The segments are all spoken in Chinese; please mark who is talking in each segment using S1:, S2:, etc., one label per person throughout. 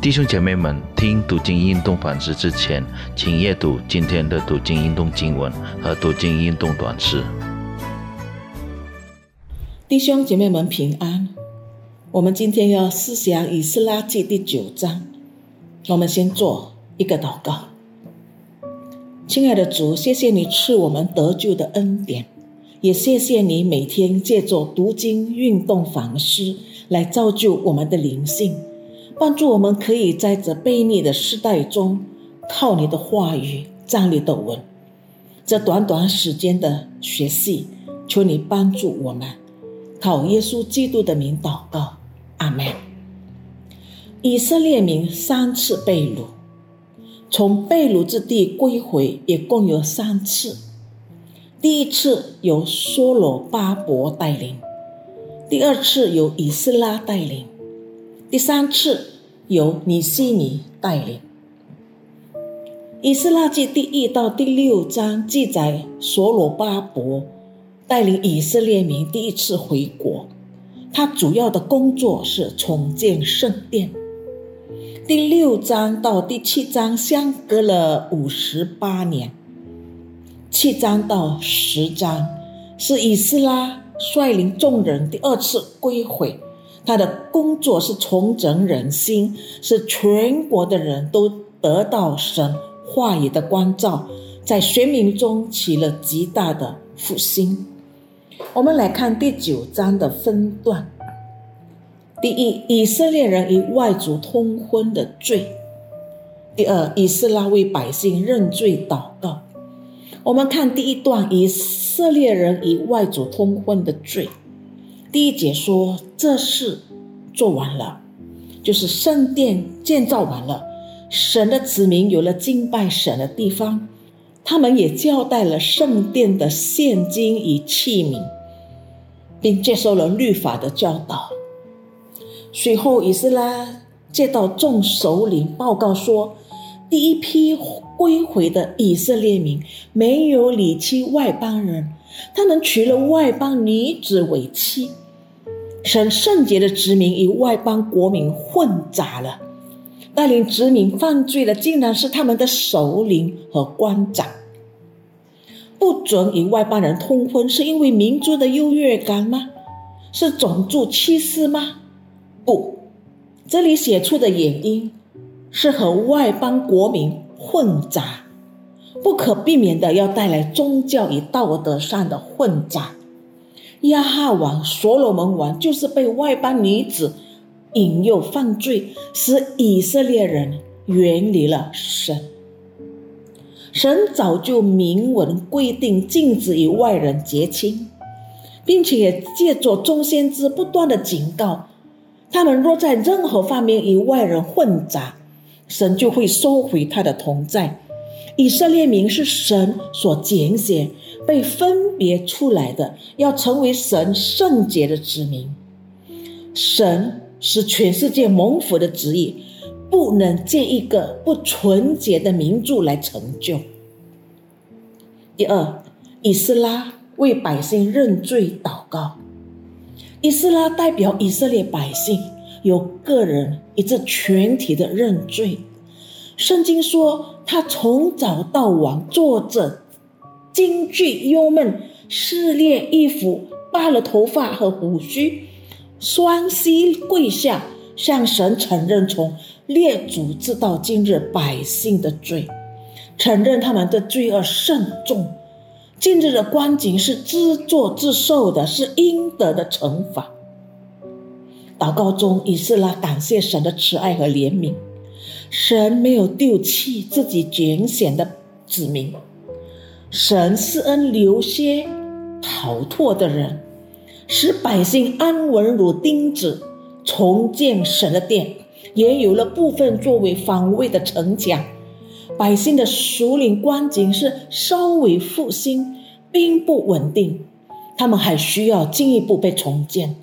S1: 弟兄姐妹们，听读经运动反思之前，请阅读今天的读经运动经文和读经运动短诗。
S2: 弟兄姐妹们平安。我们今天要思想以斯拉记第九章。我们先做一个祷告。亲爱的主，谢谢你赐我们得救的恩典，也谢谢你每天借着读经运动反思来造就我们的灵性。帮助我们可以在这卑劣的时代中，靠你的话语站立得稳。这短短时间的学习，求你帮助我们，靠耶稣基督的名祷告，阿门。以色列民三次被掳，从被掳之地归回也共有三次。第一次由梭罗巴伯带领，第二次由以斯拉带领。第三次由尼西尼带领，《以斯拉记》第一到第六章记载，所罗巴伯带领以色列民第一次回国，他主要的工作是重建圣殿。第六章到第七章相隔了五十八年，七章到十章是以斯拉率领众人第二次归回。他的工作是重整人心，使全国的人都得到神话语的光照，在学民中起了极大的复兴。我们来看第九章的分段。第一，以色列人与外族通婚的罪；第二，以斯拉为百姓认罪祷告。我们看第一段，以色列人与外族通婚的罪。第一节说，这事做完了，就是圣殿建造完了，神的子民有了敬拜神的地方，他们也交代了圣殿的现金与器皿，并接受了律法的教导。随后，以斯拉接到众首领报告说，第一批归回的以色列民没有离弃外邦人。他们娶了外邦女子为妻，神圣洁的殖民与外邦国民混杂了，带领殖民犯罪的竟然是他们的首领和官长。不准与外邦人通婚，是因为民族的优越感吗？是种族歧视吗？不，这里写出的原因是和外邦国民混杂。不可避免的要带来宗教与道德上的混杂。亚哈王、所罗门王就是被外邦女子引诱犯罪，使以色列人远离了神。神早就明文规定禁止与外人结亲，并且借着众先知不断的警告，他们若在任何方面与外人混杂，神就会收回他的同在。以色列民是神所拣选、被分别出来的，要成为神圣洁的子民。神是全世界蒙福的旨意，不能借一个不纯洁的民族来成就。第二，以斯拉为百姓认罪祷告。以斯拉代表以色列百姓，有个人以致全体的认罪。圣经说。他从早到晚坐着，惊惧忧闷，撕裂衣服，扒了头发和胡须，双膝跪下，向神承认从列祖直到今日百姓的罪，承认他们的罪恶甚重。今日的光景是自作自受的，是应得的惩罚。祷告中，以斯拉感谢神的慈爱和怜悯。神没有丢弃自己拣选的子民，神施恩留些逃脱的人，使百姓安稳如钉子，重建神的殿，也有了部分作为防卫的城墙。百姓的属灵光景是稍微复兴，并不稳定，他们还需要进一步被重建，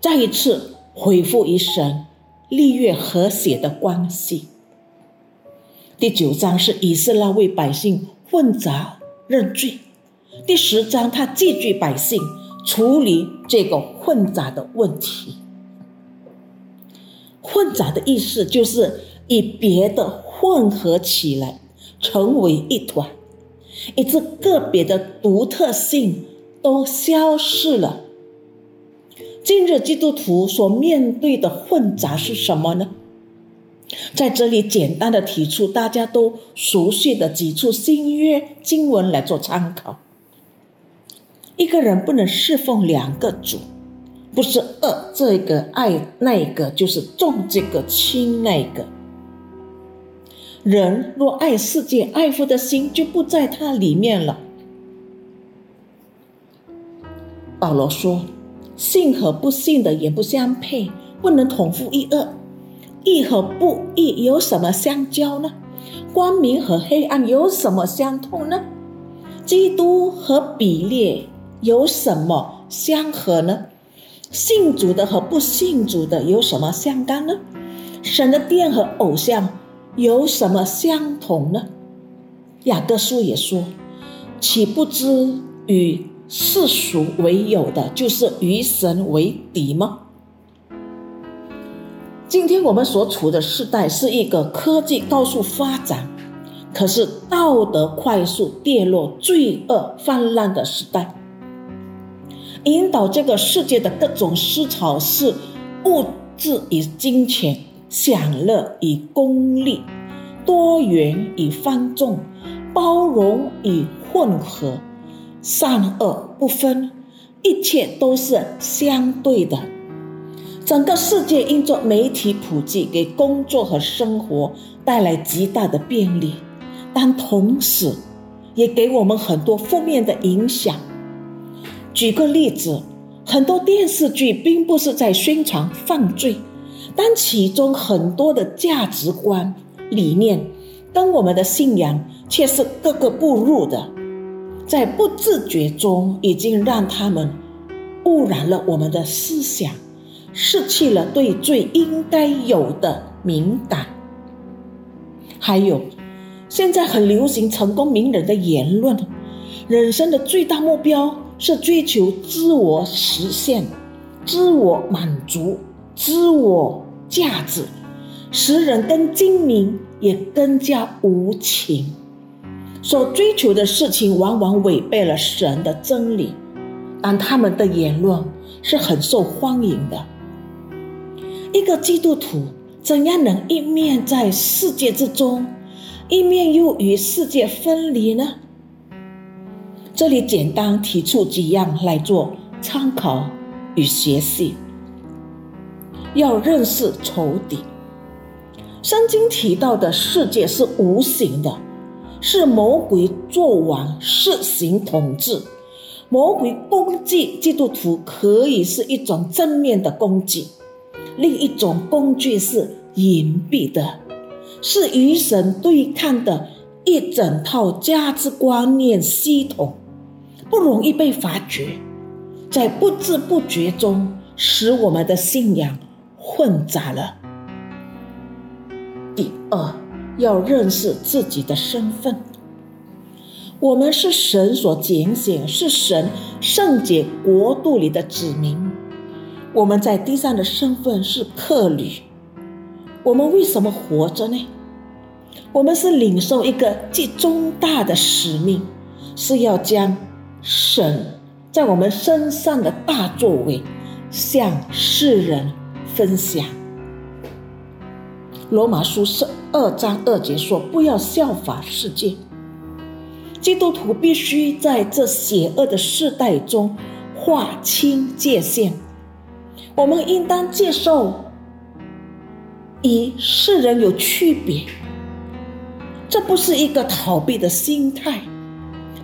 S2: 再一次恢复与神立约和谐的关系。第九章是以色列为百姓混杂认罪，第十章他记聚百姓，处理这个混杂的问题。混杂的意思就是与别的混合起来，成为一团，以致个别的独特性都消失了。今日基督徒所面对的混杂是什么呢？在这里简单的提出大家都熟悉的几处新约经文来做参考。一个人不能侍奉两个主，不是恶这个爱那个，就是重这个轻那个。人若爱世界，爱父的心就不在他里面了。保罗说：“信和不信的也不相配，不能同父一恶。义和不义有什么相交呢？光明和黑暗有什么相通呢？基督和比列。”有什么相合呢？信主的和不信主的有什么相干呢？神的殿和偶像有什么相同呢？雅各书也说：“岂不知与世俗为友的，就是与神为敌吗？”今天我们所处的时代是一个科技高速发展，可是道德快速跌落、罪恶泛滥的时代。引导这个世界的各种思潮是物质与金钱、享乐与功利、多元与放纵、包容与混合、善恶不分，一切都是相对的。整个世界因着媒体普及，给工作和生活带来极大的便利，但同时也给我们很多负面的影响。举个例子，很多电视剧并不是在宣传犯罪，但其中很多的价值观理念跟我们的信仰却是格格不入的，在不自觉中已经让他们污染了我们的思想，失去了对罪应该有的敏感。还有，现在很流行成功名人的言论，人生的最大目标。是追求自我实现、自我满足、自我价值，使人更精明，也更加无情。所追求的事情往往违背了神的真理，但他们的言论是很受欢迎的。一个基督徒怎样能一面在世界之中，一面又与世界分离呢？这里简单提出几样来做参考与学习。要认识仇敌。圣经提到的世界是无形的，是魔鬼做王、施行统治。魔鬼攻击基督徒可以是一种正面的攻击，另一种工具是隐蔽的，是与神对抗的一整套价值观念系统。不容易被发觉，在不知不觉中使我们的信仰混杂了。第二，要认识自己的身份。我们是神所拣选，是神圣洁国度里的子民。我们在地上的身份是客旅。我们为什么活着呢？我们是领受一个极重大的使命，是要将。神在我们身上的大作为，向世人分享。罗马书是二章二节说：“不要效法世界。”基督徒必须在这邪恶的世代中划清界限。我们应当接受与世人有区别，这不是一个逃避的心态。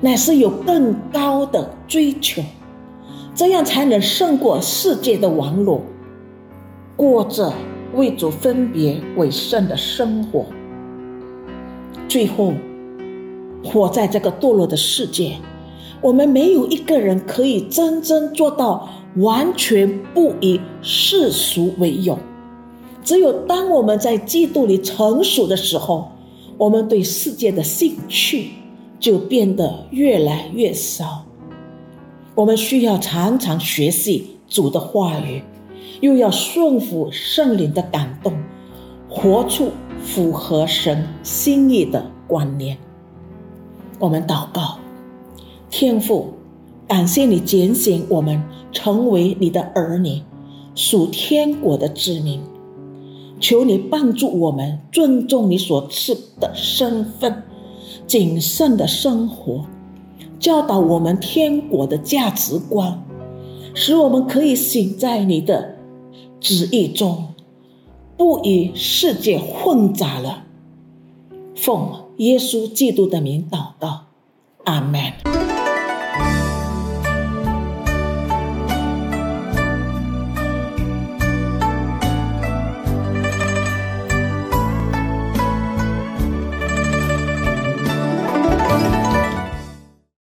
S2: 乃是有更高的追求，这样才能胜过世界的网络，过着为主分别为圣的生活。最后，活在这个堕落的世界，我们没有一个人可以真正做到完全不以世俗为友。只有当我们在基督里成熟的时候，我们对世界的兴趣。就变得越来越少。我们需要常常学习主的话语，又要顺服圣灵的感动，活出符合神心意的观念。我们祷告，天父，感谢你拣选我们成为你的儿女，属天国的子民。求你帮助我们尊重你所赐的身份，谨慎的生活，教导我们天国的价值观，使我们可以行在你的旨意中，不与世界混杂了。奉耶稣基督的名祷告，阿门。